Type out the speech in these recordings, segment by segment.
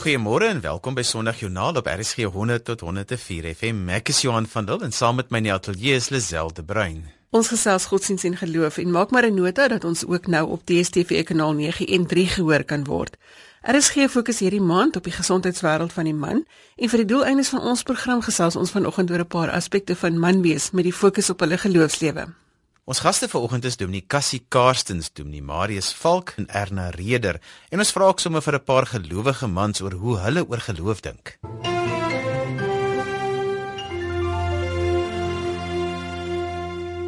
Goeiemôre en welkom by Sondag Joernaal op RSG 100 tot 104 FM. Ek is Johan van Dil en saam met my in die ateljee is Liselde Bruin. Ons gesels godsdienst en geloof en maak maar 'n nota dat ons ook nou op DStv kanaal 9 en 3 gehoor kan word. RSG fokus hierdie maand op die gesondheidswêreld van die man en vir die doeleindes van ons program gesels ons vanoggend oor 'n paar aspekte van man wees met die fokus op hulle geloofslewe. Ons gaste vanoggend is Dominee Cassie Karstens, Dominee Marius Valk en Erna Reder. En ons vra ook sommer vir 'n paar gelowige mans oor hoe hulle oor geloof dink.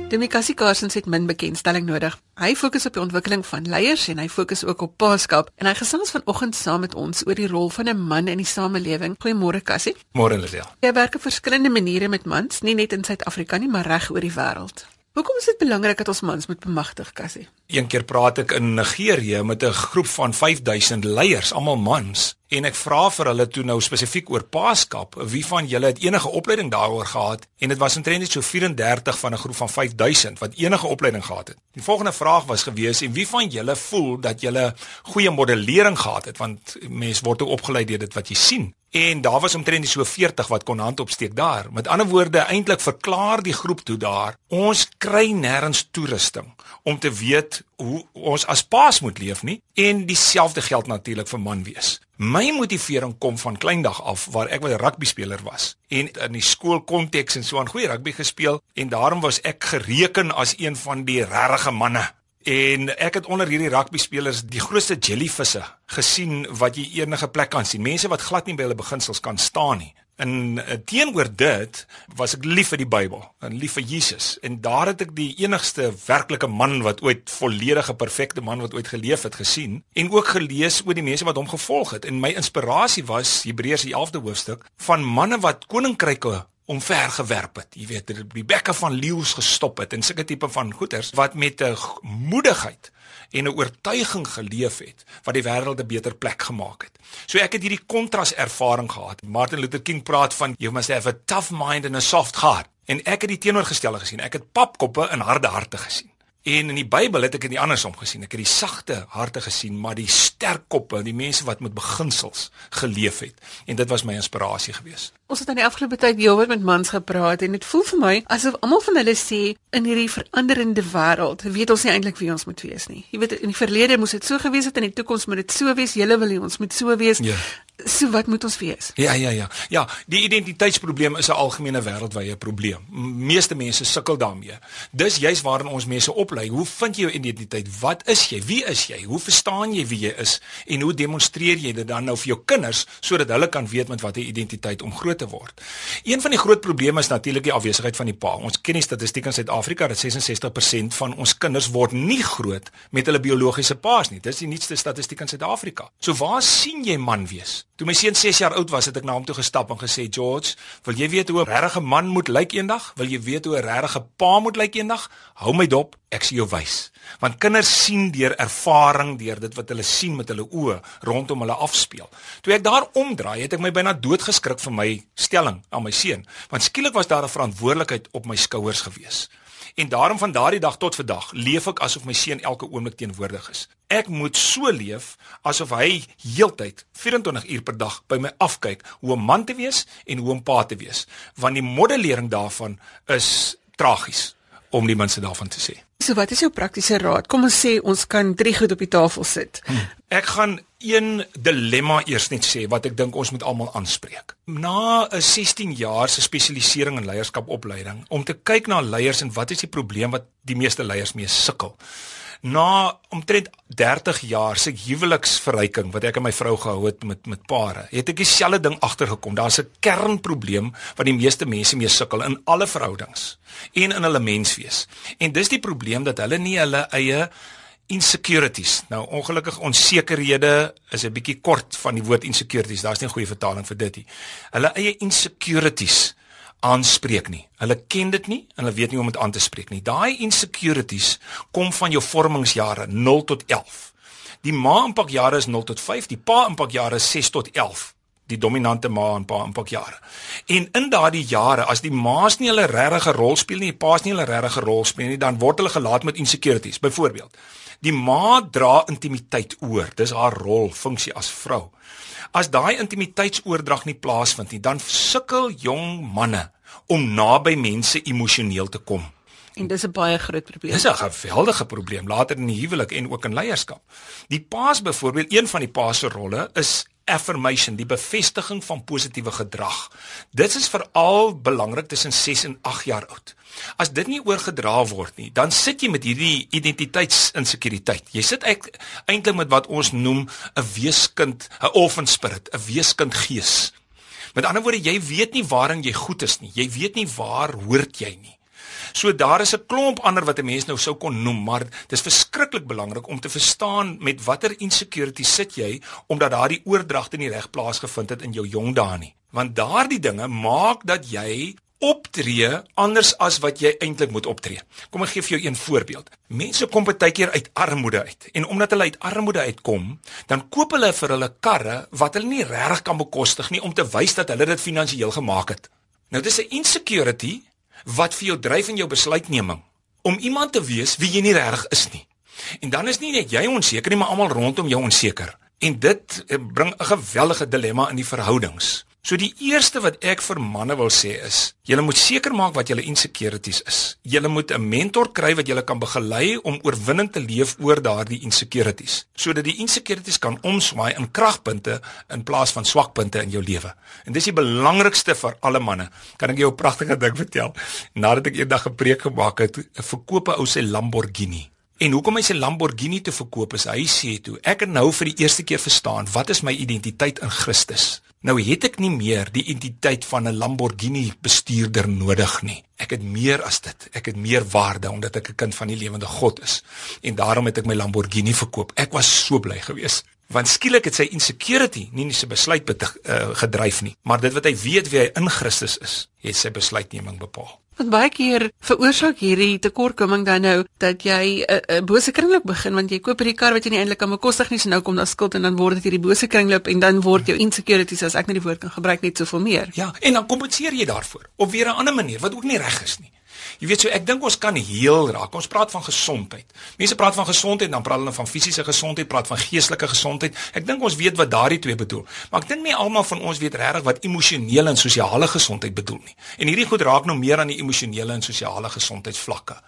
Dominee Cassie Karstens het min bekendstelling nodig. Hy fokus op die ontwikkeling van leiers en hy fokus ook op paaskap en hy gesels vanoggend saam met ons oor die rol van 'n man in die samelewing. Goeiemôre Cassie. Môre Lisel. Jy werk op verskillende maniere met mans, nie net in Suid-Afrika nie, maar reg oor die wêreld. Hoekom is dit belangrik dat ons mans moet bemagtig, Cassie? Een keer praat ek in Nigerië met 'n groep van 5000 leiers, almal mans, en ek vra vir hulle toe nou spesifiek oor Paaskap, wie van julle het enige opleiding daaroor gehad? En dit was omtrent so 34 van 'n groep van 5000 wat enige opleiding gehad het. Die volgende vraag was gewees en wie van julle voel dat julle goeie modellering gehad het want mense word ook opgelei deur dit wat jy sien. En daar was omtrent so 40 wat kon hand opsteek daar. Met ander woorde, eintlik verklaar die groep toe daar, ons kry nêrens toerusting om te weet hoe ons as paas moet leef nie en dieselfde geld natuurlik vir man wees. My motivering kom van kleindag af waar ek 'n rugby speler was en in die skoolkonteks en so aan goeie rugby gespeel en daarom was ek gereken as een van die regte manne En ek het onder hierdie rugby spelers die grootste jellyvisse gesien wat jy enige plek kan sien. Mense wat glad nie by hulle beginsels kan staan nie. En uh, teenoor dit was ek lief vir die Bybel en lief vir Jesus. En daar het ek die enigste werklike man wat ooit volledige perfekte man wat ooit geleef het gesien en ook gelees oor die mense wat hom gevolg het. En my inspirasie was Hebreërs die 11de hoofstuk van manne wat koninkryke omvergewerp het. Jy weet, die bekke van leeu's gestop het en sulke tipe van goeters wat met 'n moedigheid en 'n oortuiging geleef het wat die wêreld 'n beter plek gemaak het. So ek het hierdie kontras ervaring gehad. Martin Luther King praat van you must have a tough mind and a soft heart. En ek het die teenoorgestelde gesien. Ek het papkoppe en harde harte gesien. En in die Bybel het ek dit andersom gesien. Ek het die sagte harte gesien, maar die sterk koppe, die mense wat met beginsels geleef het. En dit was my inspirasie geweest. Ons het aan die afgelope tyd heelwat met mans gepraat en dit voel vir my asof almal van hulle sê in hierdie veranderende wêreld, weet ons nie eintlik wie ons moet wees nie. Jy weet in die verlede moes dit so gewees het en in die toekoms moet dit so wees. Julle wil hê ons moet so wees. Ja. So wat moet ons wees? Ja ja ja. Ja, die identiteitsprobleem is 'n algemene wêreldwye probleem. Meeste mense sukkel daarmee. Dis juis waarin ons mense oplei. Hoe vind jy jou identiteit? Wat is jy? Wie is jy? Hoe verstaan jy wie jy is? En hoe demonstreer jy dit dan nou vir jou kinders sodat hulle kan weet met watter identiteit om groot te word? Een van die groot probleme is natuurlik die afwesigheid van die pa. Ons ken die statistiek in Suid-Afrika dat 66% van ons kinders word nie groot met hulle biologiese paas nie. Dis die nuutste statistiek in Suid-Afrika. So waar sien jy man wees? Toe my seun 6 jaar oud was, het ek na hom toe gestap en gesê, "George, wil jy weet hoe 'n regte man moet lyk eendag? Wil jy weet hoe 'n regte pa moet lyk eendag? Hou my dop, ek sien jou wys." Want kinders sien deur ervaring, deur dit wat hulle sien met hulle oë rondom hulle afspeel. Toe ek daar omdraai, het ek my byna doodgeskrik vir my stelling aan my seun, want skielik was daar 'n verantwoordelikheid op my skouers gewees. En daarom van daardie dag tot vandag leef ek asof my seun elke oomblik teenwoordig is. Ek moet so leef asof hy heeltyd 24 uur per dag by my afkyk hoe 'n man te wees en hoe 'n pa te wees, want die modellering daarvan is tragies om die mense daarvan te sê. So wat is jou praktiese raad? Kom ons sê ons kan drie goed op die tafel sit. Hmm. Ek gaan een dilemma eers net sê wat ek dink ons moet almal aanspreek. Na 'n 16 jaar se spesialisering in leierskapopleiding om te kyk na leiers en wat is die probleem wat die meeste leiers mee sukkel na omtrent 30 jaar se huweliksverryking wat ek en my vrou gehou het met met pare, het ek dieselfde ding agtergekom. Daar's 'n kernprobleem wat die meeste mense mee sukkel in alle verhoudings en in hulle menswees. En dis die probleem dat hulle nie hulle eie insecurities. Nou ongelukkig onsekerhede is 'n bietjie kort van die woord insecurities. Daar's nie 'n goeie vertaling vir dit nie. Hulle eie insecurities aanspreek nie. Hulle ken dit nie en hulle weet nie hoe om dit aan te spreek nie. Daai insecurities kom van jou vormingsjare 0 tot 11. Die ma impakjare is 0 tot 5, die pa impakjare is 6 tot 11. Die dominante ma en pa impak jare. En in daardie jare as die ma's nie hulle regte rol speel nie, die pa's nie hulle regte rol speel nie, dan word hulle gelaat met insecurities. Byvoorbeeld, die ma dra intimiteit oor. Dis haar rol, funksie as vrou. As daai intimiteitsoordrag nie plaasvind nie, dan sukkel jong manne om naby mense emosioneel te kom. En dis 'n baie groot probleem. Dis 'n geweldige probleem later in die huwelik en ook in leierskap. Die paas byvoorbeeld, een van die paas se rolle is affirmation, die bevestiging van positiewe gedrag. Dit is veral belangrik tussen 6 en 8 jaar oud. As dit nie oorgedra word nie, dan sit jy met hierdie identiteitsinsekuriteit. Jy sit eintlik met wat ons noem 'n weeskind, 'n orphan spirit, 'n weeskind gees. Met ander woorde, jy weet nie waarin jy goed is nie. Jy weet nie waar hoort jy nie. So daar is 'n klomp ander wat 'n mens nou sou kon noem, maar dis verskriklik belangrik om te verstaan met watter insecurity sit jy omdat daardie oordragte nie reg plaasgevind het in jou jong dae nie. Want daardie dinge maak dat jy optree anders as wat jy eintlik moet optree. Kom ek gee vir jou een voorbeeld. Mense kom baie keer uit armoede uit en omdat hulle uit armoede uitkom, dan koop hulle vir hulle karre wat hulle nie regtig kan bekostig nie om te wys dat hulle dit finansiëel gemaak het. Nou dis 'n insecurity wat vir jou dryf in jou besluitneming om iemand te wees wie jy nie reg is nie. En dan is nie net jy onseker nie, maar almal rondom jou onseker. En dit eh, bring 'n geweldige dilemma in die verhoudings. So die eerste wat ek vir manne wil sê is, julle moet seker maak wat julle insecurities is. Julle moet 'n mentor kry wat julle kan begelei om oorwinning te leef oor daardie insecurities, sodat die insecurities kan omswaai in kragpunte in plaas van swakpunte in jou lewe. En dis die belangrikste vir alle manne. Kan ek jou 'n pragtige ding vertel? Nadat ek eendag 'n preek gemaak het, 'n ou sy Lamborghini. En hoekom hy sy Lamborghini te verkoop is, hy sê toe, ek het nou vir die eerste keer verstaan wat is my identiteit in Christus. Nou het ek nie meer die identiteit van 'n Lamborghini bestuurder nodig nie. Ek het meer as dit. Ek het meer waarde omdat ek 'n kind van die lewende God is. En daarom het ek my Lamborghini verkoop. Ek was so bly geweest. Want skielik het sy insecurity nie net sy besluit uh, gedryf nie, maar dit wat hy weet wie hy in Christus is, het sy besluitneming bepaal. Want baie keer veroorsaak hierdie tekortkoming dan nou dat jy 'n uh, uh, bose kringloop begin want jy koop hierdie kar wat jy nie eintlik kan bekostig nie, so nou kom daar skuld en dan word dit hierdie bose kringloop en dan word jou insecurities as ek net die woord kan gebruik net soveel meer. Ja, en dan kompenseer jy daarvoor op weer 'n ander manier wat ook nie reg is nie. Jy weet so ek dink ons kan heel raak. Ons praat van gesondheid. Mense praat van gesondheid dan praat hulle van fisiese gesondheid, praat van geestelike gesondheid. Ek dink ons weet wat daardie twee bedoel. Maar ek dink nie almal van ons weet regtig wat emosionele en sosiale gesondheid bedoel nie. En hierdie goed raak nou meer aan die emosionele en sosiale gesondheidsvlakke.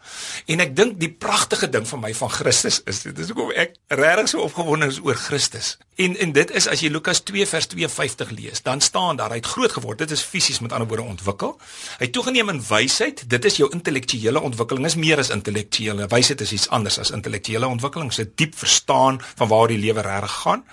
En ek dink die pragtige ding van my van Christus is dit is hoekom ek regtig so opgewonde is oor Christus. En en dit is as jy Lukas 2 vers 52 lees, dan staan daar hy het groot geword. Dit is fisies met ander woorde ontwikkel. Hy toegeneem in wysheid. Dit is jou intellektuele ontwikkeling is meer as intellektuele. Wysheid is iets anders as intellektuele ontwikkeling. Dit 'n diep verstaan van waar die lewe regtig gaan.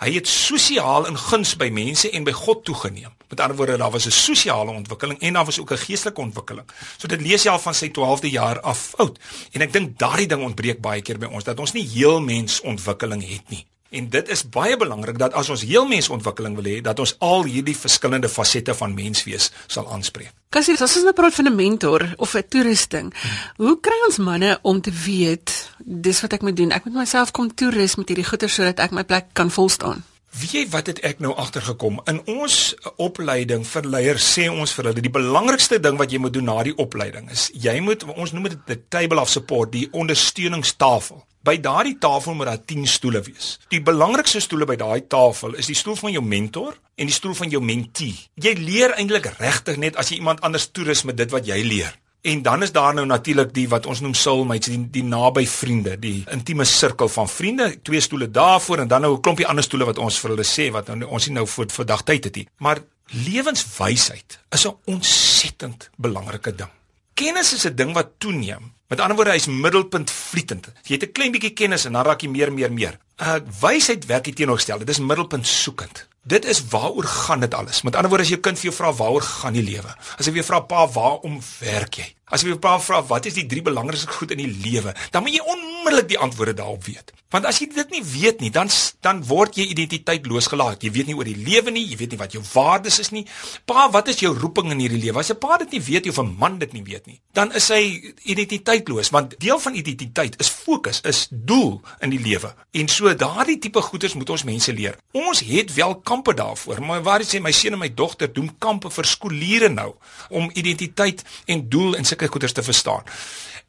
Hy het sosiaal in guns by mense en by God toegeneem. Met ander woorde, daar was 'n sosiale ontwikkeling en daar was ook 'n geestelike ontwikkeling. So dit lees jy al van sy 12de jaar af oud. En ek dink daardie ding ontbreek baie keer by ons dat ons nie heel mens ontwikkeling het nie. En dit is baie belangrik dat as ons heel mensontwikkeling wil hê, dat ons al hierdie verskillende fasette van menswees sal aanspreek. Kasie, as ons nou praat van 'n mentor of 'n toerusting, hmm. hoe kry ons manne om te weet dis wat ek moet doen? Ek moet myself kom toerus met hierdie goeder sodat ek my plek kan volstaan. Wie jy wat het ek nou agtergekom? In ons opleiding vir leiers sê ons vir hulle die belangrikste ding wat jy moet doen na die opleiding is jy moet ons noem dit 'n table of support, die ondersteuningstafel. By daardie tafel moet daar 10 stoele wees. Die belangrikste stoele by daai tafel is die stoel van jou mentor en die stoel van jou mentee. Jy leer eintlik regtig net as jy iemand anders toerus met dit wat jy leer. En dan is daar nou natuurlik die wat ons noem soulmates, die, die naby vriende, die intieme sirkel van vriende, twee stoele daarvoor en dan nou 'n klompie ander stoele wat ons vir hulle sê wat nou ons nie nou vir vandag tyd het nie. Maar lewenswysheid is 'n ontsettend belangrike ding. Kennis is 'n ding wat toeneem Met ander woorde, hy's middelpunt vlietend. Jy het 'n klein bietjie kennis en dan raak jy meer meer meer. Uh wysheid werk hier teenoorgestelde. Dit is middelpunt soekend. Dit is waaroor gaan dit alles. Met ander woorde, as jou kind vir jou vra waaroor gaan die lewe? As hy weer vra pa, waarom werk jy? As jy weer pa vra wat is die drie belangrikste goed in die lewe? Dan moet jy onmiddellik die antwoorde daarop weet. Want as jy dit nie weet nie, dan dan word jy identiteitloos gelaat. Jy weet nie oor die lewe nie, jy weet nie wat jou waardes is nie. Pa, wat is jou roeping in hierdie lewe? As 'n pa dit nie weet of 'n man dit nie weet nie, dan is hy identiteitloos, want deel van identiteit is fokus, is doel in die lewe. En so daardie tipe goeders moet ons mense leer. Ons het wel kampe daarvoor, maar waar hy my seun en my dogter doen kampe vir skooliere nou om identiteit en doel en sulke goeders te verstaan.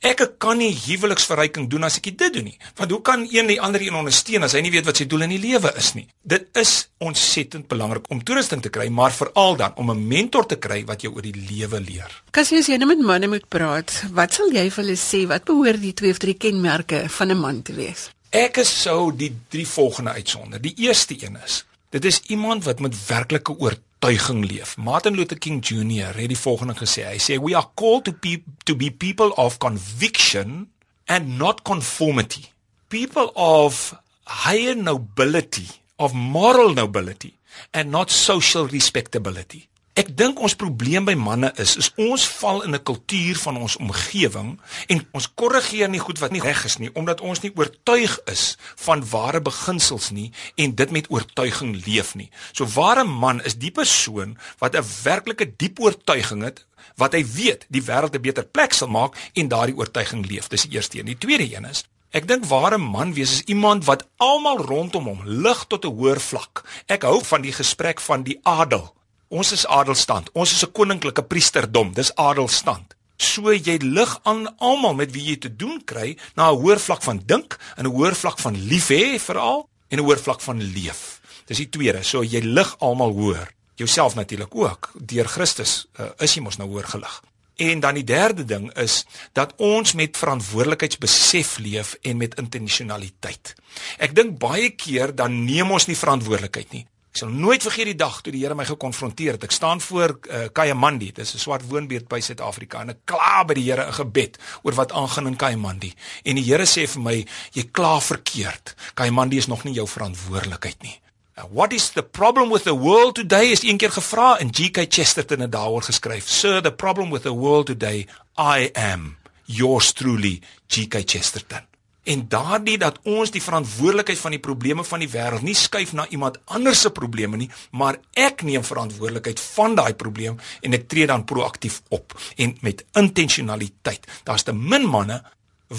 Ek kan nie huweliksverryking doen as ek dit doen nie. Want hoe kan een die ander een ondersteun as hy nie weet wat sy doel in die lewe is nie? Dit is ontsettend belangrik om toerusting te kry, maar veral dan om 'n mentor te kry wat jou oor die lewe leer. Kas jy as jy nou met manne moet praat, wat sal jy vir hulle sê wat behoort die twee of drie kenmerke van 'n man te wees? Ek is sou die drie volgende uitsonder. Die eerste een is: dit is iemand wat met werklike oortuiging oortuiging leef. Martin Luther King Jr. het die volgende gesê. Hy sê we are called to be to be people of conviction and not conformity. People of higher nobility, of moral nobility and not social respectability. Ek dink ons probleem by manne is is ons val in 'n kultuur van ons omgewing en ons korrigeer nie goed wat nie reg is nie omdat ons nie oortuig is van ware beginsels nie en dit met oortuiging leef nie. So ware man is die persoon wat 'n werklike diep oortuiging het wat hy weet die wêreld 'n beter plek sal maak en daardie oortuiging leef. Dis die eerste een. Die tweede een is Ek dink ware man wees is iemand wat almal rondom hom lig tot 'n hoër vlak. Ek hou van die gesprek van die adel. Ons is adelstand. Ons is 'n koninklike priesterdom. Dis adelstand. So jy lig aan almal met wie jy te doen kry na 'n hoër vlak van dink en 'n hoër vlak van lief hê veral en 'n hoër vlak van leef. Dis die tweede. So jy lig almal hoër. Jouself natuurlik ook. Deur Christus uh, is jy mos nou hoër gelig. En dan die derde ding is dat ons met verantwoordelikheidsbesef leef en met intentionaliteit. Ek dink baie keer dan neem ons nie verantwoordelikheid nie. Ek sal nooit vergeet die dag toe die Here my gekonfronteer het. Ek staan voor uh, Kayamandi, dit is 'n swart woonbuurt by Suid-Afrika en ek kla by die Here in gebed oor wat aangaan in Kayamandi. En die Here sê vir my, jy kla verkeerd. Kayamandi is nog nie jou verantwoordelikheid nie. What is the problem with the world today is een keer gevra in GK Chesterton het daaroor geskryf. Sir, the problem with the world today, I am yours truly, GK Chesterton. En daardie dat ons die verantwoordelikheid van die probleme van die wêreld nie skuif na iemand anders se probleme nie, maar ek neem verantwoordelikheid van daai probleem en ek tree dan proaktief op en met intentionaliteit. Daar's te min manne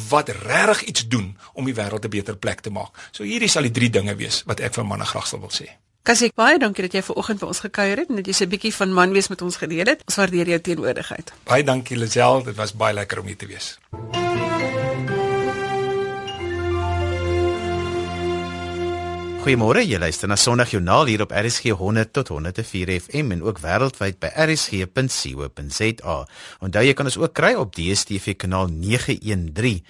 wat regtig iets doen om die wêreld 'n beter plek te maak. So hierdie sal die drie dinge wees wat ek vir manne graag sal wil sê. Kasik baie dankie dat jy ver oggend by ons gekuier het en dat jy so 'n bietjie van man wees met ons gedeel het. Ons waardeer jou teenwoordigheid. Baie dankie Lisel, dit was baie lekker om hier te wees. Goeiemôre, jy luister na Sondagjoernaal hier op RSG 100 tot 104 FM en ook wêreldwyd by rsg.co.za. Onthou jy kan ons ook kry op DStv kanaal 913.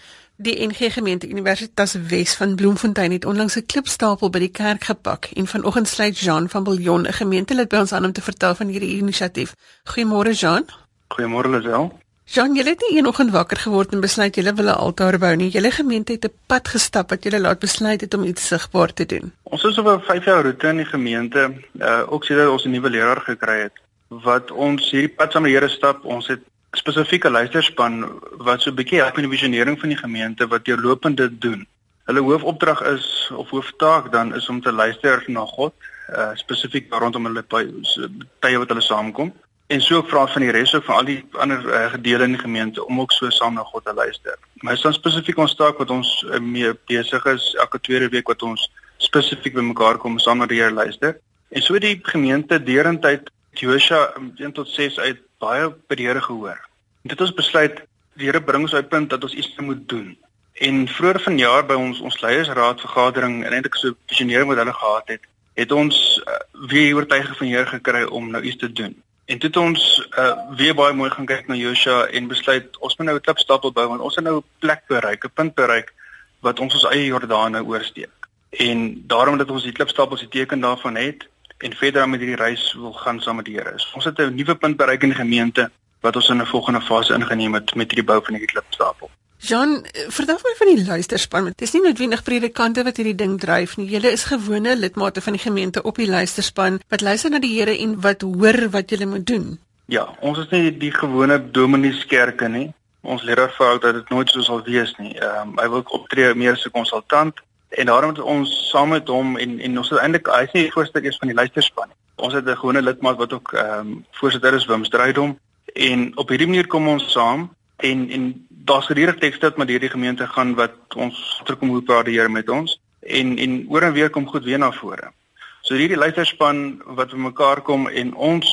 Die NG Gemeente Universitas Wes van Bloemfontein het onlangs 'n klipstapel by die kerk gepak en vanoggend sluit Jean van Billjon, 'n gemeentelid by ons aan om te vertel van hierdie inisiatief. Goeiemôre Jean. Goeiemôre Lisel. Jean, jy het nie eenoggend wakker geword en besluit jy wil 'n altaar bou nie. Julle gemeente het 'n pad gestap wat julle laat besluit het om iets sigbaar te doen. Ons is op 'n 5 jaar roete in die gemeente, uh ook sedert ons 'n nuwe leraar gekry het wat ons hierdie pad saam met die Here stap. Ons het spesifieke luisterspan wat so 'n bietjie help in die visionering van die gemeente wat deurlopend dit doen. Hulle hoofopdrag is of hooftaak dan is om te luister na God, uh spesifiek rondom hulle tye wat hulle saamkom en so vra van die res ook van al die ander uh, gedele in die gemeente om ook so saam na God te luister. Maar is dan spesifiek ons taak wat ons uh, mee besig is elke tweede week wat ons spesifiek bymekaar kom saam na die Here luister. En so die gemeente deurentyd Josua 1 tot 6 uit baie by die Here gehoor. En dit ons besluit die Here bring ons uit punt dat ons iets moet doen. En vroeër vanjaar by ons ons leiersraad vergadering en eintlik so visionering wat hulle gehad het, het ons uh, weer oortuiging van die Here gekry om nou iets te doen. En toe het ons uh, weer baie mooi gaan kyk na Joshua en besluit ons moet nou 'n klipstapel bou want ons het nou 'n plek bereik, 'n punt bereik wat ons ons eie Jordaan nou oorsteek. En daarom dat ons die klipstapels die teken daarvan het en verder met hierdie reis wil gaan saam met die Here. Ons het 'n nuwe punt bereik in die gemeente wat ons in 'n volgende fase ingeneem het met hierdie bou van hierdie klipstapel. Jean, vertel my van die luisterspan. Dit is nie noodwendig predikante wat hierdie ding dryf nie. Julle is gewone lidmate van die gemeente op die luisterspan wat luister na die Here en wat hoor wat julle moet doen. Ja, ons is nie die gewone domineeskerke nie. Ons leraar vrou dat dit nooit so sal wees nie. Ehm um, hy wil optree meer as 'n konsultant en daarom het ons saam met hom en en ons het eintlik hy nie die voorstuk is van die luisterspan. Ons het 'n gewone lidmaat wat ook ehm um, voorsitter is Wim Strydom en op hierdie manier kom ons saam en en daar's gereelde tekste wat met hierdie gemeente gaan wat ons terugkom hoe praat die Here met ons en en oor en weer kom goed weer na vore. So hierdie luisterspan wat bymekaar kom en ons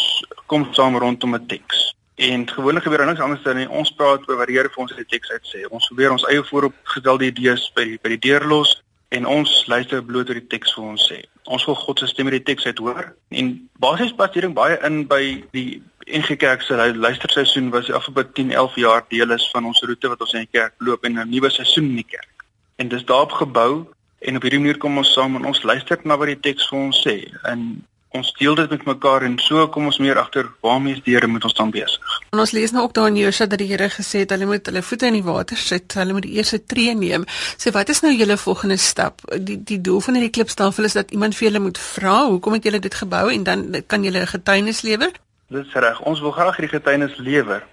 kom saam rondom 'n teks. En gewoonlik gebeur niks anders dan ons praat oor wat die Here vir ons in die teks uit sê. Ons probeer ons eie vooropgestelde idees by die, by die deur los en ons luister bloot wat die teks vir ons sê. Ons wil God se stem uit die teks uit hoor en basies pas hierding baie in by die NG Kerk se luisterseisoen was die afgelope 10, 11 jaar deel is van ons roete wat ons in die kerk loop en 'n nuwe seisoen in die kerk. En dis daarop gebou en op hierdie manier kom ons saam en ons luister na wat die teks vir ons sê en ons deel dit met mekaar en so kom ons meer agter waarmee die Here moet ons dan besig. En ons lees nou ook daar in Josua dat die Here gesê het hulle moet hulle voete in die water sit, hulle moet die eerste tree neem. So wat is nou julle volgende stap? Die die doel van hierdie klipstafel is dat iemand vir julle moet vra, hoekom het julle dit gebou en dan kan julle 'n getuienis lewer? Dis reg. Ons wil graag hierdie getuienis lewer.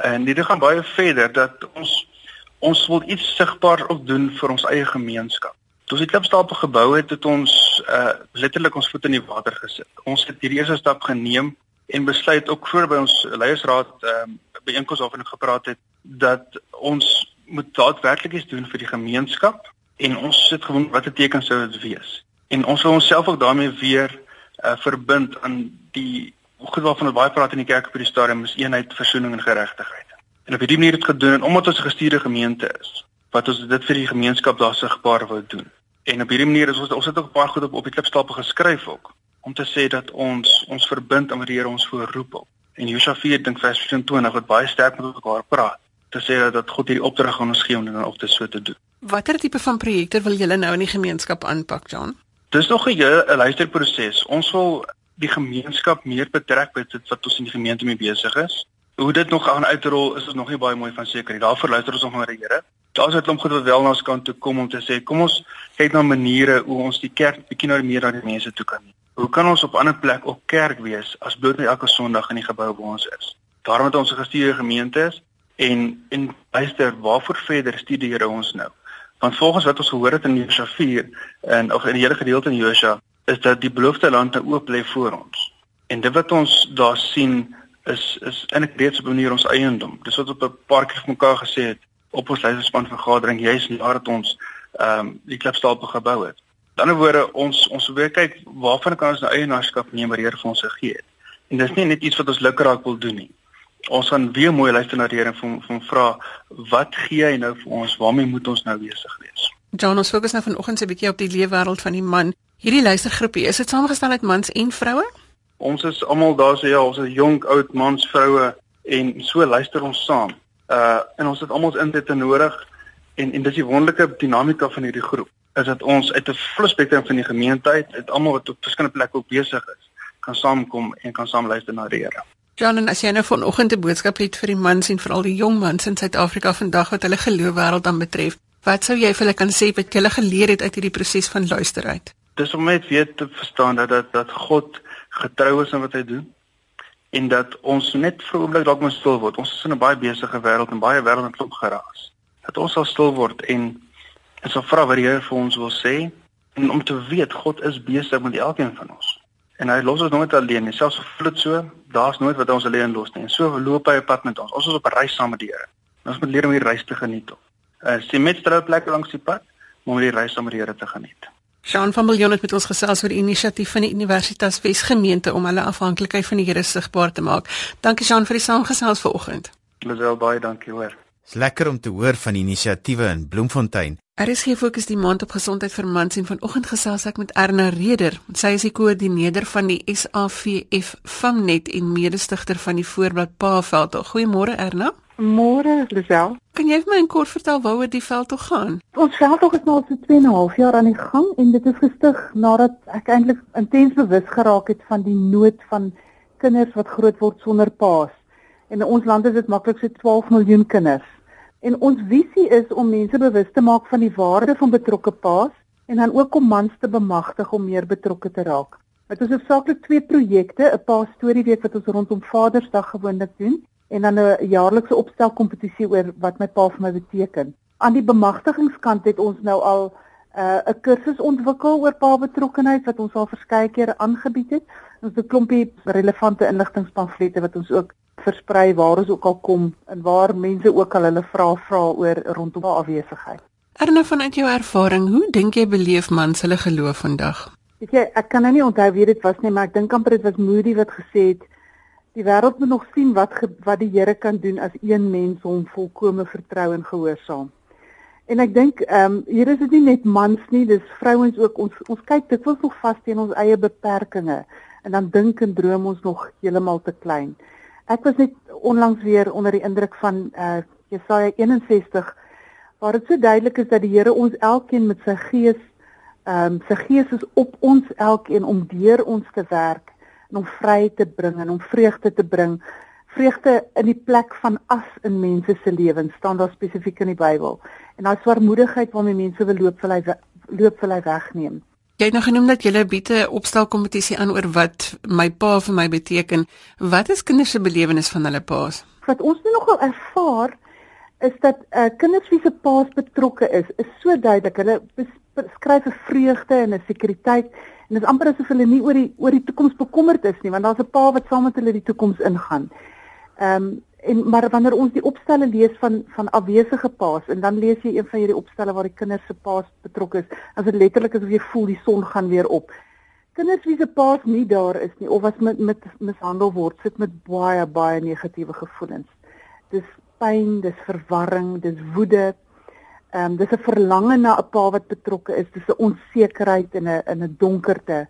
En dit gaan baie verder dat ons ons wil iets sigbaar op doen vir ons eie gemeenskap. Toe ons die klipstapel gebou het, het ons uh letterlik ons voet in die water gesit. Ons het hierdie eerste stap geneem en besluit ook voor by ons leiersraad ehm uh, by enkels of en gepraat het dat ons moet daadwerklik iets doen vir die gemeenskap en ons sit gewoon wat 'n teken sou dit wees. En ons wil onsself ook daarmee weer uh verbind aan die goed waarvan ons baie praat in die kerk op die stadium is eenheid, versoening en geregtigheid. En op hierdie manier het gedoen en omdat ons 'n gestuurde gemeente is, wat ons dit vir die gemeenskap daar sigbaar wou doen. En op hierdie manier is ons ons het ook baie goed op op die klipstapel geskryf ook om te sê dat ons ons verbind aan wat die Here ons voorroep op. En Josua 4 dink vers 24 wat baie sterk met mekaar praat te sê dat, dat God hierdie opdrag aan ons gee om dit dan op te so te doen. Watter tipe van projekte wil julle nou in die gemeenskap aanpak, John? Dis nog 'n 'n luisterproses. Ons wil die gemeenskap meer betrek by dit wat ons in die gemeente mee besig is. Hoe dit nog gaan uitrol is ons nog nie baie mooi van seker nie. Daarvoor luister ons nog na die Here. Daar's net om goed wat wel na ons kant toe kom om te sê kom ons kyk na maniere hoe ons die kerk bietjie nou meer aan die mense toe kan neem. Hoe kan ons op 'n ander plek ook kerk wees as bloot net elke Sondag in die gebou waar ons is? Daarom het ons 'n gestuurde gemeente is en en luister waarvoor verder stuur die Here ons nou? Want volgens wat ons gehoor het in Josua 4 en of in die hele gedeelte in Josua is dat die beloofde land nou oop lê voor ons. En dit wat ons daar sien is is eintlik reeds op 'n manier ons eiendom. Dis wat op 'n paar keer mekaar gesê het op ons leierspan vergadering, jy's nadat ons ehm um, die klipstapel gebou het. Die ander woorde, ons ons wil kyk waarvan kan ons nou eienaarskap neem wat die Here vir ons gegee het. En dis nie net iets wat ons lukraak wil doen nie. Ons gaan weer mooi luister na die Here en van van vra wat gee hy nou vir ons? Waarmee moet ons nou besig wees? John, ons fokus nou vanoggend se bietjie op die leefwêreld van die man. Hierdie luistergroepie, is dit saamgestel uit mans en vroue? Ons is almal daar so ja, ons is jonk, oud, mans, vroue en so luister ons saam. Uh en ons het almal in dit nodig en en dis die wonderlike dinamika van hierdie groep is dat ons uit 'n volle spektrum van die gemeente uit, almal wat op verskillende plekke ook besig is, kan saamkom en kan saam luister na die Here. John, en as jy nou vanoggend 'n boodskap het vir die mans en veral die jong mans in Suid-Afrika vandag wat hulle geloofwêreld dan betref, Wat sou jy vir hulle kan sê wat jy geleer het uit hierdie proses van luister uit? Dis om net weet te verstaan dat dat dat God getrou is in wat hy doen en dat ons net vir 'n oomblik dalk moet stil word. Ons is in 'n baie besige wêreld en baie wêreld het klop geraas. Dat ons sal stil word en en sal vra wat die Here vir ons wil sê en om te weet God is besig met elkeen van ons. En hy los ons nooit alleen nie. Selfs of dit so, daar's nooit wat ons alleen los nie. En so loop hy op pad met ons. Ons is op 'n reis saam met die Here. Ons moet leer om hierdie reis te geniet. Uh, sien met strooplekke langs die pad om die reis saam met die Here te geniet. Jean van Biljon het met ons gesels oor die inisiatief van die Universitas Wesgemeente om hulle afhanklikheid van die Here sigbaar te maak. Dankie Jean vir die saamgesels vanoggend. Lisel baie dankie hoor. Dis lekker om te hoor van inisiatiewe in Bloemfontein. Er is hier fokus die maand op gesondheid vir mans en vanoggend gesels ek met Erna Reder. Sy is die koördineerder van die SAVF Famnet en mede-stigter van die Voorblad Paaveld. Goeiemôre Erna. Môre, Lisel. Kan jy vir my kort vertel waaroor die veld toe gaan? Ons veldtog is nou al so 2 en 'n half jaar aan die gang en dit is gestig nadat ek eintlik intens bewus geraak het van die nood van kinders wat groot word sonder paas. En in ons land is dit maklik so 12 miljoen kinders. En ons visie is om mense bewus te maak van die waarde van betrokke paas en dan ook om mans te bemagtig om meer betrokke te raak. Dit is hoofsaaklik twee projekte, 'n pa storie week wat ons rondom Vadersdag gewoonlik doen en dan 'n jaarlikse opstelkompetisie oor wat my pa vir my beteken. Aan die bemagtigingskant het ons nou al uh, 'n uh, kursus ontwikkel oor pa betrokkenheid wat ons al verskeie kere aangebied het. Ons het 'n klompie relevante inligtingpamflette wat ons ook versprei waar ons ook al kom en waar mense ook al hulle vrae vra oor rondom afwesigheid. Erna vanuit jou ervaring, hoe dink jy beleef mans hulle geloof vandag? Weet jy, ek kan nou nie onthou wie dit was nie, maar ek dink amper dit was Moody wat gesê het die wêreld moet nog sien wat wat die Here kan doen as een mens hom volkome vertrou en gehoorsaam. En ek dink ehm um, hier is dit nie net mans nie, dis vrouens ook. Ons ons kyk dikwels nog vas teen ons eie beperkings en dan dink en droom ons nog heeltemal te klein. Ek was net onlangs weer onder die indruk van uh Jesaja 61 waar dit so duidelik is dat die Here ons elkeen met sy gees ehm um, sy gees is op ons elkeen om deur ons te werk en om vry te bring en om vreugde te bring vreugde in die plek van as in mense se lewens staan daar spesifiek in die Bybel. En daai swaarmoedigheid waarmee mense wil loop vir hy loop vir hy wegneem. Jy het nou genoem dat jy 'n biete opstelkompetisie aan oor wat my pa vir my beteken. Wat is kinders se belewenis van hulle paas? Wat ons nou nogal ervaar is dat uh, kinders wie se paas betrokke is, is so duidelik. Hulle beskryf 'n vreugde en 'n sekuriteit en dit is amper asof hulle nie oor die oor die toekoms bekommerd is nie, want daar's 'n pa wat saam met hulle die toekoms ingaan. Ehm um, en maar wanneer ons die opstelle lees van van afwesige paas en dan lees jy een van hierdie opstelle waar die kinders se paas betrokke is, as dit letterlik is of jy voel die son gaan weer op. Kinders wie se paas nie daar is nie of as met met mishandel word, sit met baie baie negatiewe gevoelens. Dis pyn, dis verwarring, dis woede. Ehm um, dis 'n verlange na 'n pa wat betrokke is, dis 'n onsekerheid en 'n in 'n donkerte.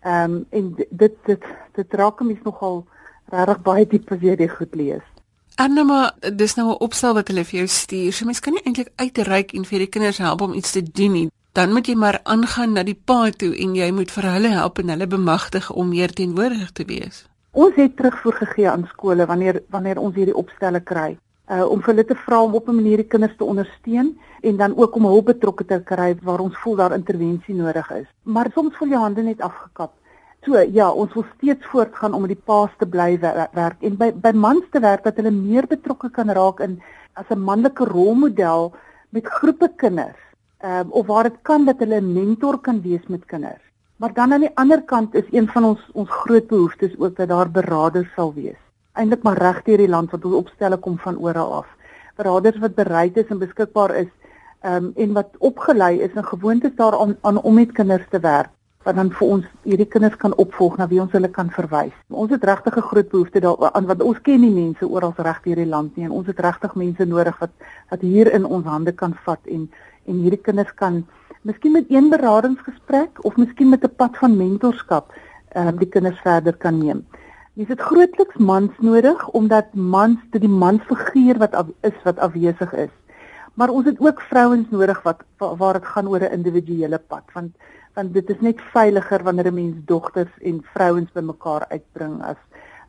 Ehm um, en dit dit dit raak mens nogal regtig baie diep as jy dit goed lees. Anema, dis nou 'n opstel wat hulle vir jou stuur. So mens kan nie eintlik uitreik en vir die kinders help om iets te doen nie. Dan moet jy maar aangaan na die pa toe en jy moet vir hulle help en hulle bemagtig om meer teenwoordig te wees. Ons het terugvoer gegee aan skole wanneer wanneer ons hierdie opstelle kry. Uh om vir hulle te vra om op 'n manier die kinders te ondersteun en dan ook om hulp betrokke te kry waar ons voel daar intervensie nodig is. Maar soms voel jy hande net afgekap. So ja, ons wil steeds voortgaan om met die paas te bly werk en by by mans te werk dat hulle meer betrokke kan raak in as 'n manlike rolmodel met groepe kinders. Ehm um, of waar dit kan dat hulle 'n mentor kan wees met kinders. Maar dan aan die ander kant is een van ons ons groot behoeftes ook dat daar beraders sal wees. Eintlik maar reg deur die land wat ons opstelle kom van oral af. Beraders wat bereid is en beskikbaar is ehm um, en wat opgelei is en gewoond is daaraan aan om met kinders te werk wat dan vir ons hierdie kinders kan opvolg na wie ons hulle kan verwys. Ons het regtig 'n groot behoefte daaraan want ons ken nie mense oral reg deur die land nie en ons het regtig mense nodig wat wat hier in ons hande kan vat en en hierdie kinders kan miskien met een beradingsgesprek of miskien met 'n pad van mentorskap ehm uh, die kinders verder kan neem. Dis dit grootliks mans nodig omdat mans dit die mansfiguur wat af, is wat afwesig is. Maar ons het ook vrouens nodig wat waar dit gaan oor 'n individuele pad want want dit is net veiliger wanneer 'n mens dogters en vrouens bymekaar uitbring as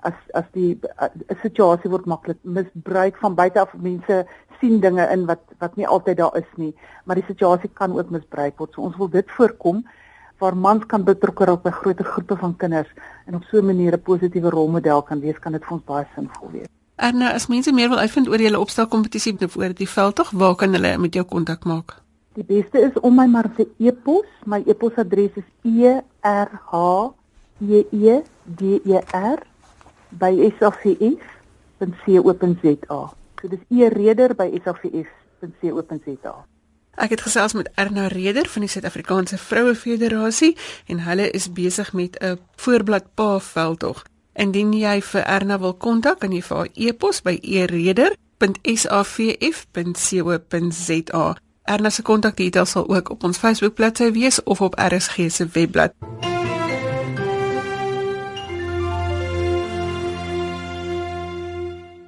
as as die 'n situasie word maklik misbruik. Van buite af mense sien dinge in wat wat nie altyd daar is nie maar die situasie kan ook misbruik word. So ons wil dit voorkom waar mans kan betrokke raak by groter groepe van kinders en op so 'n manier 'n positiewe rolmodel kan wees kan dit vir ons baie sinvol wees. En as mense meer wil uitvind oor julle opstelkompetisie voor die veld tog waar kan hulle met jou kontak maak Die beste is om my maar te e-pos. My e-posadres is e r h e e d e r by safs.co.za. So dis e-reder by safs.co.za. Ek het gesels met Erna Reder van die Suid-Afrikaanse Vroue Federasie en hulle is besig met 'n voorblad pa veldtog. Indien jy vir Erna wil kontak, kan jy vir haar e-pos by e-reder.safs.co.za. Erna se kontakdetails sal ook op ons Facebook bladsy wees of op RSG se webblad.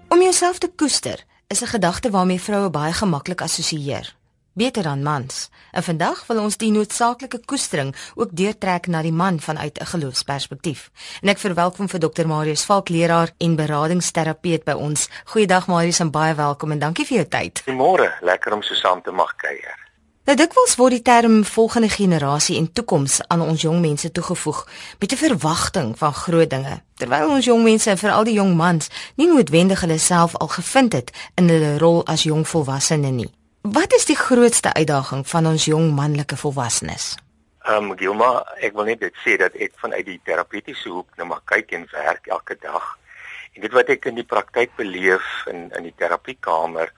Om jouself te koester is 'n gedagte waarmee vroue baie gemaklik assosieer beter dan mans. En vandag wil ons die noodsaaklike koestering ook deurtrek na die man vanuit 'n geloofsperspektief. En ek verwelkom vir Dr. Marius Valk, leraar en beradingsterapeut by ons. Goeiedag Marius en baie welkom en dankie vir jou tyd. Goeiemôre, lekker om so saam te mag kuier. Nou dikwels word die term volgende generasie en toekoms aan ons jong mense toegevoeg met 'n verwagting van groot dinge, terwyl ons jong mense en veral die jong mans nie noodwendig hulle self al gevind het in hulle rol as jong volwassenes nie. Wat is die grootste uitdaging van ons jong manlike volwassenes? Ehm um, Gilma, ek wil net sê dat ek vanuit die terapeutiese hoek nou maar kyk en werk elke dag. En dit wat ek in die praktyk beleef in in die terapiekamer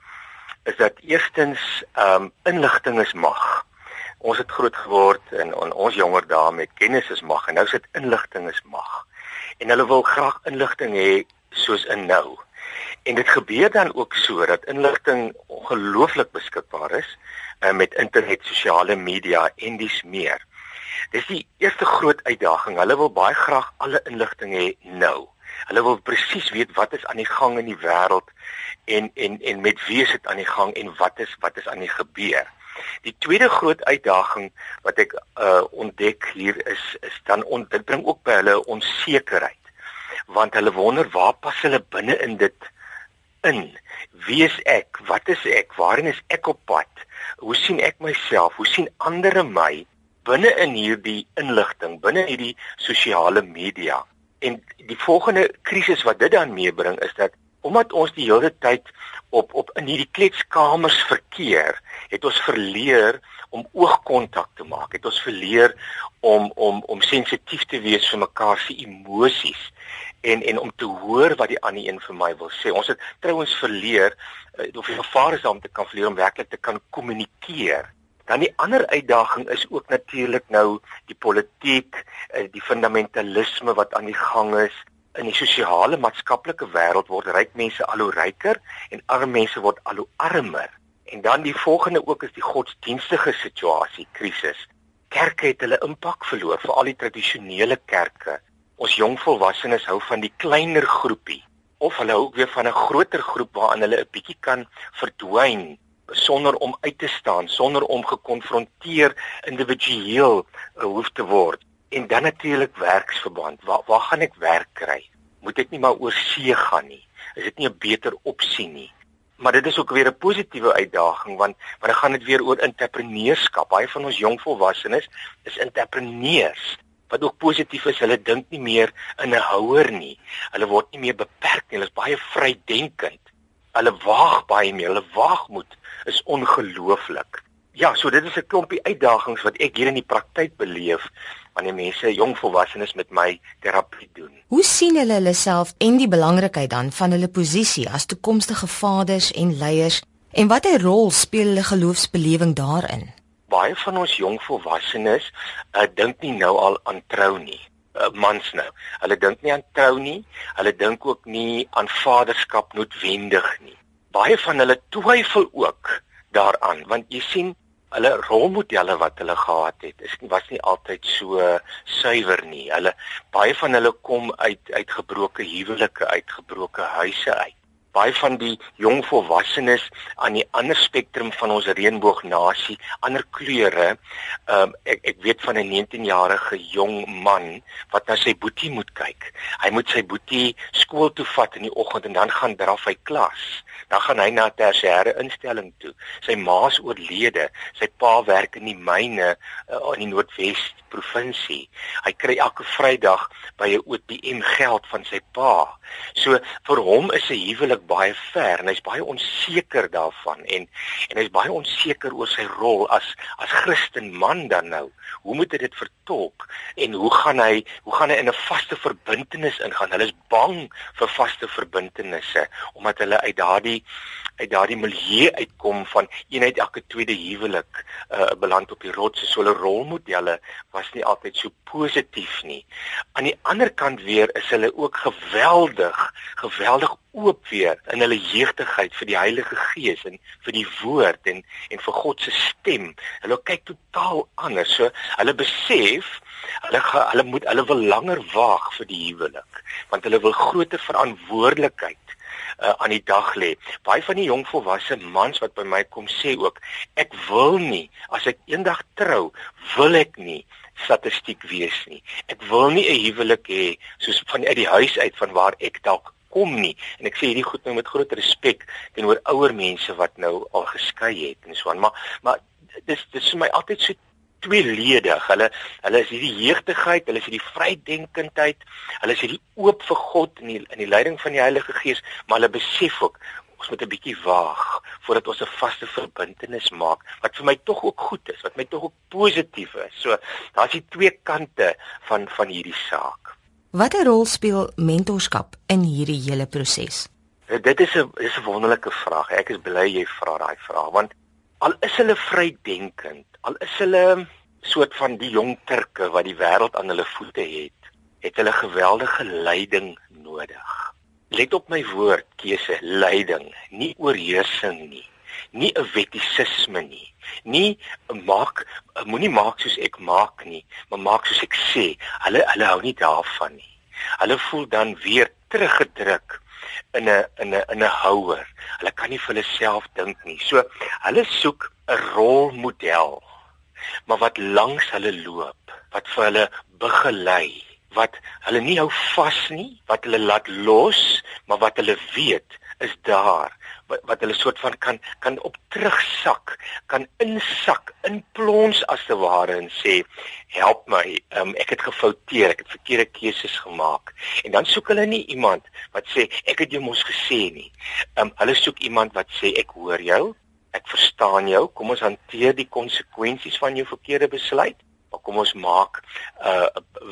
is dat eerstens ehm um, inligting is mag. Ons het groot geword in on, ons jonger dae met kennis is mag en nou sit inligting is mag. En hulle wil graag inligting hê soos in nou. En dit gebeur dan ook so dat inligting ongelooflik beskikbaar is uh, met internet, sosiale media en dis meer. Dis die eerste groot uitdaging. Hulle wil baie graag alle inligting hê nou. Hulle wil presies weet wat is aan die gang in die wêreld en en en met wie is dit aan die gang en wat is wat is aan die gebeur. Die tweede groot uitdaging wat ek uh ontdek hier is is dan on, dit bring ook by hulle onsekerheid. Want hulle wonder waar pas hulle binne in dit in? Wie is ek? Wat is ek? Waarheen is ek op pad? Hoe sien ek myself? Hoe sien ander my binne in hierdie inligting, binne hierdie sosiale media? En die volgende krisis wat dit dan meebring is dat omdat ons die hele tyd op op in hierdie kletskamers verkeer, het ons verleer om oogkontak te maak. Het ons verleer om om om sensitief te wees vir mekaar se emosies en en om te hoor wat die ander een vir my wil sê. Ons het trouens verleer uh, of die gevaar is om te kan verleer om werklik te kan kommunikeer. Dan die ander uitdaging is ook natuurlik nou die politiek, uh, die fundamentalisme wat aan die gang is in die sosiale maatskaplike wêreld word ryk mense al hoe ryker en arme mense word al hoe armer. En dan die volgende ook is die godsdienstige situasie, krisis. Kerke het hulle impak verloor, veral die tradisionele kerke. Ons jong volwassenes hou van die kleiner groepie of hulle hou ook weer van 'n groter groep waaraan hulle 'n bietjie kan verdwyn sonder om uit te staan, sonder om gekonfronteer individueel uh, hoef te word. En dan natuurlik werksverband. Waar waar gaan ek werk kry? Moet ek nie maar oor see gaan nie? Is dit nie 'n beter opsie nie? Maar dit is ook weer 'n positiewe uitdaging want want dan gaan dit weer oor entrepreneurskap. Baie van ons jong volwassenes is entrepreneurs. Wat ook positief is, hulle dink nie meer in 'n houer nie. Hulle word nie meer beperk nie. Hulle is baie vrydenkend. Hulle waag baie meer. Hulle waagmoed is ongelooflik. Ja, so dit is 'n klompie uitdagings wat ek hier in die praktyk beleef wanneer mense jong volwassenes met my terapie doen. Hoe sien hulle hulle self en die belangrikheid dan van hulle posisie as toekomstige vaders en leiers en watter rol speel hulle geloofsbelewing daarin? Baie van ons jong volwassenes uh, dink nie nou al aan trou nie. Uh, mans nou. Hulle dink nie aan trou nie. Hulle dink ook nie aan vaderskap noodwendig nie. Baie van hulle twyfel ook daaraan want jy sien hulle rolmodelle wat hulle gehad het is was nie altyd so suiwer nie. Hulle baie van hulle kom uit uit gebroke huwelike, uit gebroke huise uit. Baie van die jong volwassenes aan die ander spektrum van ons reënboognasie, ander kleure. Um, ek ek weet van 'n 19-jarige jong man wat na sy boetie moet kyk. Hy moet sy boetie skool toe vat in die oggend en dan gaan draf hy klas dan gaan hy na tersiêre instelling toe. Sy ma's oorlede, sy pa werk in die myne uh, in die Noordwes provinsie. Hy kry elke Vrydag by 'n OTM geld van sy pa. So vir hom is 'n huwelik baie ver en hy's baie onseker daarvan en en hy's baie onseker oor sy rol as as Christen man dan nou. Hoe moet hy dit vertolk en hoe gaan hy hoe gaan hy in 'n vaste verbintenis ingaan? Hulle is bang vir vaste verbintenisse omdat hulle uit daardie uit daardie milieu uitkom van eenheid elke tweede huwelik uh, beland op die rots so hulle rolmodelle was nie altyd so positief nie. Aan die ander kant weer is hulle ook geweldig, geweldig oop weer in hulle jeugdigheid vir die Heilige Gees en vir die woord en en vir God se stem. Hulle kyk totaal anders. So hulle besef hulle hulle moet hulle wil langer waag vir die huwelik want hulle wil groter verantwoordelikheid uh, aan die dag lê. Baie van die jong volwasse mans wat by my kom sê ook, ek wil nie as ek eendag trou, wil ek nie statistiek wees nie. Ek wil nie 'n huwelik hê soos van uit die huis uit van waar ek dalk kom nie. En ek sê hierdie goed nou met groot respek teenoor ouer mense wat nou al geskei het en so aan, maar maar dis dis vir my altyd so tweeledig. Hulle hulle is hierdie jeugdigheid, hulle is hierdie vrydenkendheid, hulle is hierdie oop vir God in die in die leiding van die Heilige Gees, maar hulle besef ook ons moet 'n bietjie waag voordat ons 'n vaste verbintenis maak wat vir my tog ook goed is, wat my tog ook positief is. So daar's die twee kante van van hierdie saak. Watter rol speel mentorskap in hierdie hele proses? Eh, dit is 'n is 'n wonderlike vraag. Ek is bly jy vra daai vraag want al is hulle vrydenkend, al is hulle soort van die jong Turke wat die wêreld aan hulle voete het, het hulle geweldige leiding nodig. Let op my woord, keuse, leiding, nie oorheersing nie. Nie 'n wettisisme nie. Nie maak moenie maak soos ek maak nie, maar maak soos ek sê. Hulle hulle hou nie daarvan nie. Hulle voel dan weer teruggedruk in 'n in 'n in 'n houer. Hulle kan nie vir hulle self dink nie. So hulle soek 'n rolmodel maar wat langs hulle loop, wat vir hulle begelei wat hulle nie hou vas nie, wat hulle laat los, maar wat hulle weet is daar wat, wat hulle soort van kan kan op terugsak, kan insak, inplons as te ware en sê help my, um, ek het gefouteer, ek het verkeerde keuses gemaak. En dan soek hulle nie iemand wat sê ek het jou mos gesê nie. Um, hulle soek iemand wat sê ek hoor jou, ek verstaan jou, kom ons hanteer die konsekwensies van jou verkeerde besluit. Maar kom ons maak uh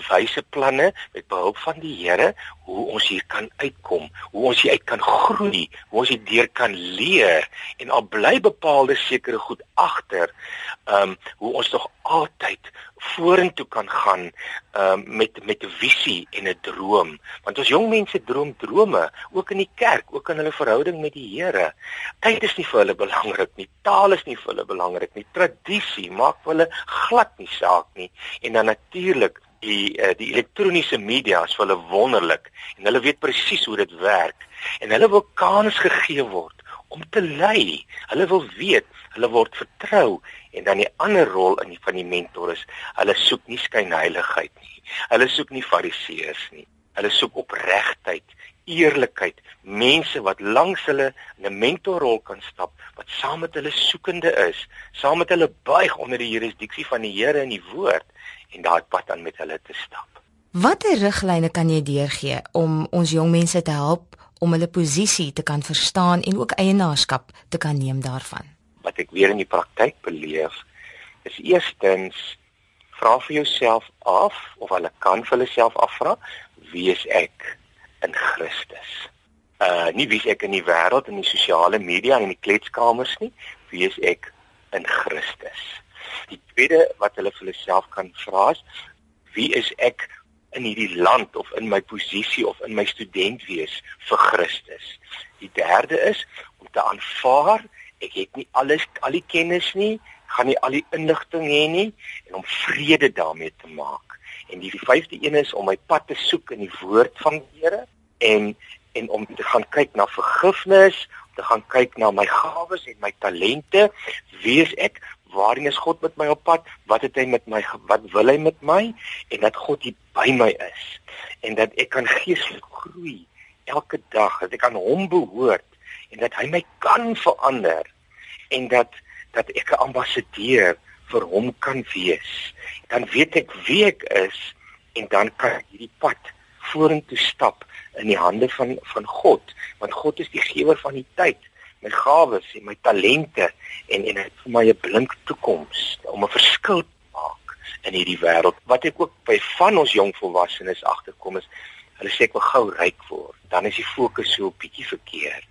wyse planne met behulp van die Here hoe ons hier kan uitkom, hoe ons hier uit kan groei, hoe ons hierdeur kan leer en al bly bepaalde sekere goed agter, ehm um, hoe ons tog altyd vorentoe kan gaan um, met met 'n visie en 'n droom. Want ons jong mense droom drome, ook in die kerk, ook in hulle verhouding met die Here. Tyd is nie vir hulle belangrik nie, taal is nie vir hulle belangrik nie, tradisie maak vir hulle glad nie saak nie. En dan natuurlik die uh, die elektroniese media is vir hulle wonderlik en hulle weet presies hoe dit werk en hulle wil kans gegee word om te lei. Hulle wil weet, hulle word vertrou en dan die ander rol in die van die mentor is, hulle soek nie skynheiligheid nie. Hulle soek nie fariseërs nie. Hulle soek opregtheid, eerlikheid, mense wat langs hulle in 'n mentorrol kan stap, wat saam met hulle soekende is, saam met hulle buig onder die jurisdiksie van die Here en die woord en daai pad aan met hulle te stap. Watter riglyne kan jy deurgee om ons jong mense te help om hulle posisie te kan verstaan en ook eienaarskap te kan neem daarvan. Wat ek weer in die praktyk beleef, is eerstens vra vir jouself af of hulle kan vir hulle self afvra, wie is ek in Christus? Uh nie wie is ek in die wêreld en die sosiale media en in die kletskamers nie, wie is ek in Christus? Die tweede wat hulle vir hulle self kan vra is wie is ek in hierdie land of in my posisie of in my student wees vir Christus. Die derde is om te aanvaar ek het nie alles al die kennis nie, gaan nie al die inligting hê nie en om vrede daarmee te maak. En die vyfde een is om my pad te soek in die woord van die Here en en om te gaan kyk na vergifnis, om te gaan kyk na my gawes en my talente, wie is ek, waarheen is God met my op pad? Wat het hy met my wat wil hy met my? En dat God hier by my is en dat ek kan geestelik groei elke dag, dat ek aan hom behoort en dat hy my kan verander en dat dat ek 'n ambassadeur vir hom kan wees. Dan weet ek wie ek is en dan kan ek hierdie pad vorentoe stap in die hande van van God, want God is die gewer van die tyd my gawes en my talente en en dit vir my 'n blink toekoms om 'n verskil te maak in hierdie wêreld. Wat ek ook by van ons jong volwassenes agterkom is, hulle sê ek wil gou ryk word. Dan is die fokus so 'n bietjie verkeerd.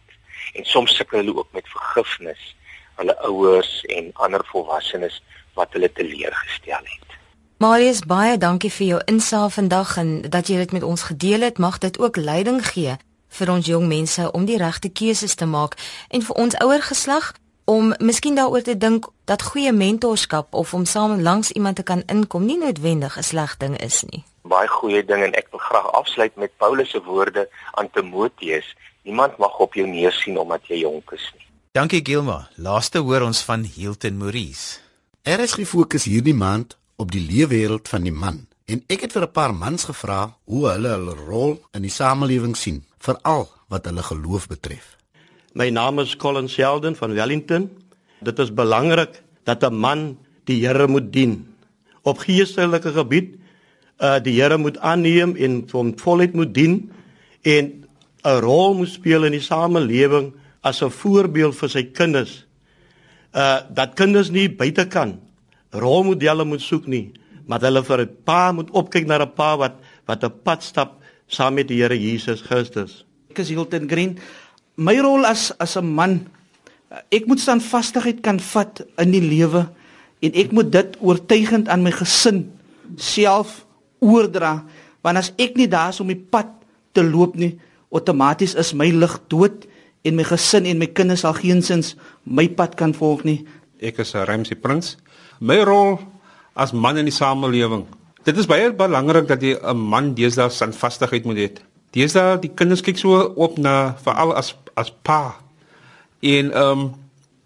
En soms sukkel hulle ook met vergifnis hulle ouers en ander volwassenes wat hulle teleurgestel het. Marius, baie dankie vir jou insaag vandag en dat jy dit met ons gedeel het. Mag dit ook leiding gee vir ons jong mense om die regte keuses te maak en vir ons ouer geslag om miskien daaroor te dink dat goeie mentorskap of om saam langs iemand te kan inkom nie noodwendig 'n sleg ding is nie. Baie goeie ding en ek wil graag afsluit met Paulus se woorde aan Timoteus: Niemand mag op jou neersien omdat jy jonk is nie. Dankie Gilma. Laaste hoor ons van Hilton Maurice. Er is gefokus hierdie maand op die leefwêreld van die man En ek het vir 'n paar mans gevra hoe hulle hulle rol in die samelewing sien, veral wat hulle geloof betref. My naam is Colin Sheldon van Wellington. Dit is belangrik dat 'n man die Here moet dien. Op geestelike gebied uh die Here moet aanneem en hom voluit moet dien en 'n rol moet speel in die samelewing as 'n voorbeeld vir sy kinders. Uh dat kinders nie buite kan rolmodelle moet soek nie, maar hulle vir 'n pa moet opkyk na 'n pa wat wat 'n pad stap saam met die Here Jesus Christus. Ek is Hilton Green. My rol as as 'n man, ek moet standvastigheid kan vat in die lewe en ek moet dit oortuigend aan my gesin self oordra want as ek nie daar is om die pad te loop nie outomaties is my lig dood en my gesin en my kinders sal geensins my pad kan volg nie. Ek is 'n Ramsey Prins. My rol as man in die samelewing. Dit is baie belangrik dat jy 'n man deesdae standvastigheid moet hê. Deesdae die kinders kyk so op na veral as as pa. En ehm um,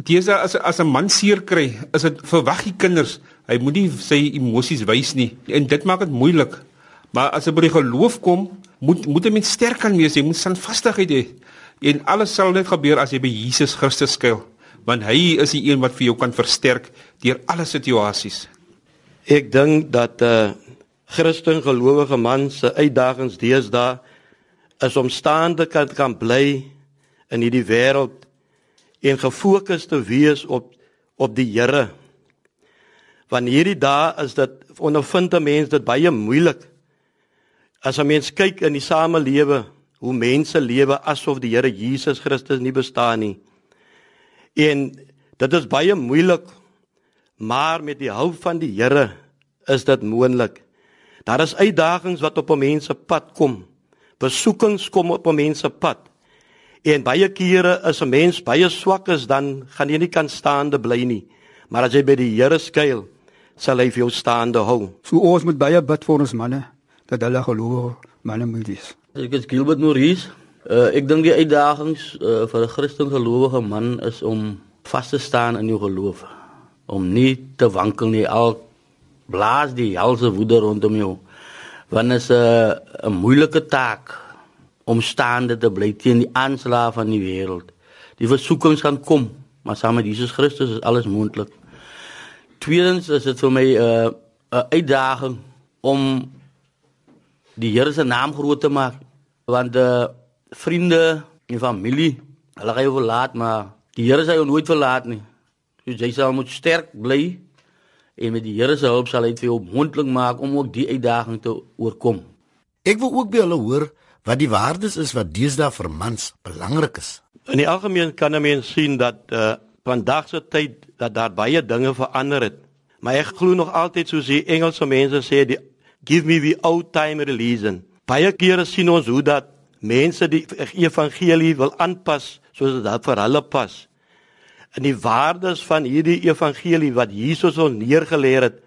deesdae as as 'n man seer kry is dit verwag die kinders hy moet nie sy emosies wys nie. En dit maak dit moeilik. Maar as jy by die geloof kom, moet moet jy met sterk kan wees, jy moet standvastigheid hê. En alles sal net gebeur as jy by Jesus Christus skuil, want hy is die een wat vir jou kan versterk deur alle situasies. Ek dink dat 'n uh, Christen gelowige man se uitdagings deesdae is om staande kan kan bly in hierdie wêreld en gefokus te wees op op die Here. Want hierdie dae is dit ondervind 'n mens dit baie moeilik As 'n mens kyk in die samelewe hoe mense lewe asof die Here Jesus Christus nie bestaan nie. En dit is baie moeilik, maar met die hulp van die Here is dit moontlik. Daar is uitdagings wat op 'n mens se pad kom. Besoekings kom op 'n mens se pad. En baie kere is 'n mens baie swak is dan gaan jy nie kan staande bly nie. Maar as jy by die Here skuil, sal hy vir jou staande hou. So ons moet baie bid vir ons manne dat hulle geloof manne moet wees. Ek is Gilbert Maurice. Uh, ek dink die uitdagings uh, vir 'n Christen gelowige man is om vas te staan in jou geloof. Om nie te wankel nie al blaas die helse woede rondom jou. Want is 'n uh, 'n moeilike taak om staande te bly teen die aanslae van die wêreld. Die versoekings gaan kom, maar saam met Jesus Christus is alles moontlik. Tweedens is dit vir my 'n uh, 'n uitdaging om die Here se naam groot te maak want uh, vriende en familie hulle gaan jou verlaat maar die Here sal jou nooit verlaat nie. So jy sal moet sterk bly en met die Here se hulp sal hy vir jou mondelik maak om ook die uitdaging te oorkom. Ek wil ook by hulle hoor wat die waardes is wat deesdae vir mans belangrik is. In die algemeen kan 'n mens sien dat uh, vandag se tyd dat daar baie dinge verander het. Maar ek glo nog altyd soos die Engelse mense sê die give me the old time religion. Baie kere sien ons hoe dat mense die evangelie wil aanpas soos dit vir hulle pas. In die waardes van hierdie evangelie wat Jesus ons neergelê het,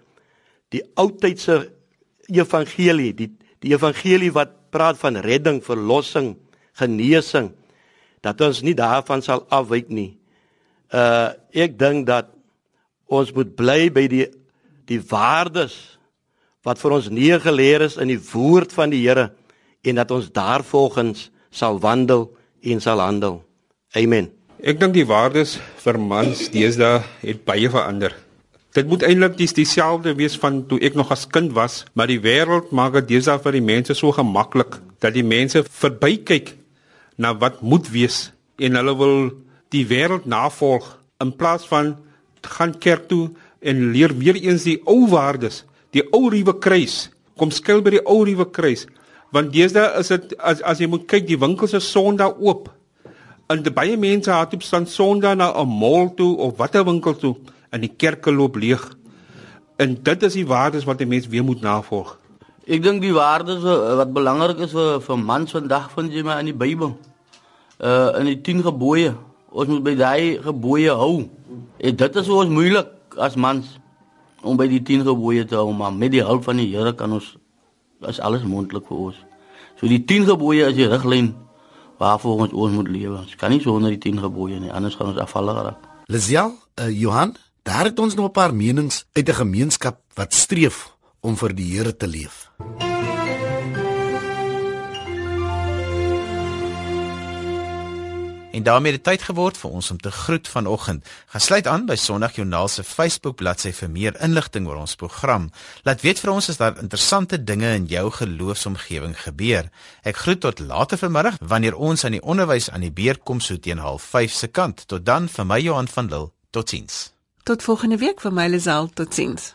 die oudtydse evangelie, die die evangelie wat praat van redding, verlossing, genesing, dat ons nie daarvan sal afwyk nie. Uh ek dink dat ons moet bly by die die waardes wat vir ons neergeleer is in die woord van die Here en dat ons daarvolgens sal wandel en sal handel. Amen. Ek dink die waardes vir mans deesdae het baie verander. Dit moet eintlik dis dieselfde wees van toe ek nog as kind was, maar die wêreld maak dit deesdae vir die mense so gemaklik dat die mense verbykyk na wat moet wees en hulle wil die wêreld navolg in plaas van gaan kerk toe en leer weer eens die ou waardes die ou ruwe kruis. Kom skuil by die ou ruwe kruis. Want deesdae is dit as as jy moet kyk die winkels is Sondag oop. En baie mense het op Sondag na 'n mall toe of watter winkel toe en die kerke loop leeg. En dit is die waardes wat 'n mens weer moet navolg. Ek dink die waardes wat belangrik is vir vir mans vandag vind jy maar in die Bybel. Uh in die 10 gebooie. Ons moet by daai gebooie hou. En dit is ons moeilik as mans om by die 10 gebooie te hou, maar met die hulp van die Here kan ons is alles moontlik vir ons. So die 10 gebooie is die riglyn waarvoor ons ons moet lewe. Ons kan nie sonder die 10 gebooie nie, anders gaan ons afvallig raak. Lisiel, uh, Johan, daar het ons nog 'n paar menings uit 'n gemeenskap wat streef om vir die Here te leef. En daarmee het dit tyd geword vir ons om te groet vanoggend. Gaan sluit aan by Sondag Joernaal se Facebook bladsy vir meer inligting oor ons program. Laat weet vir ons as daar interessante dinge in jou geloofsomgewing gebeur. Ek groet tot later vanmiddag wanneer ons aan die onderwys aan die beer kom so teen 05:30 se kant. Tot dan vir my Johan van Lille. Totsiens. Tot volgende week vir my Lisel. Totsiens.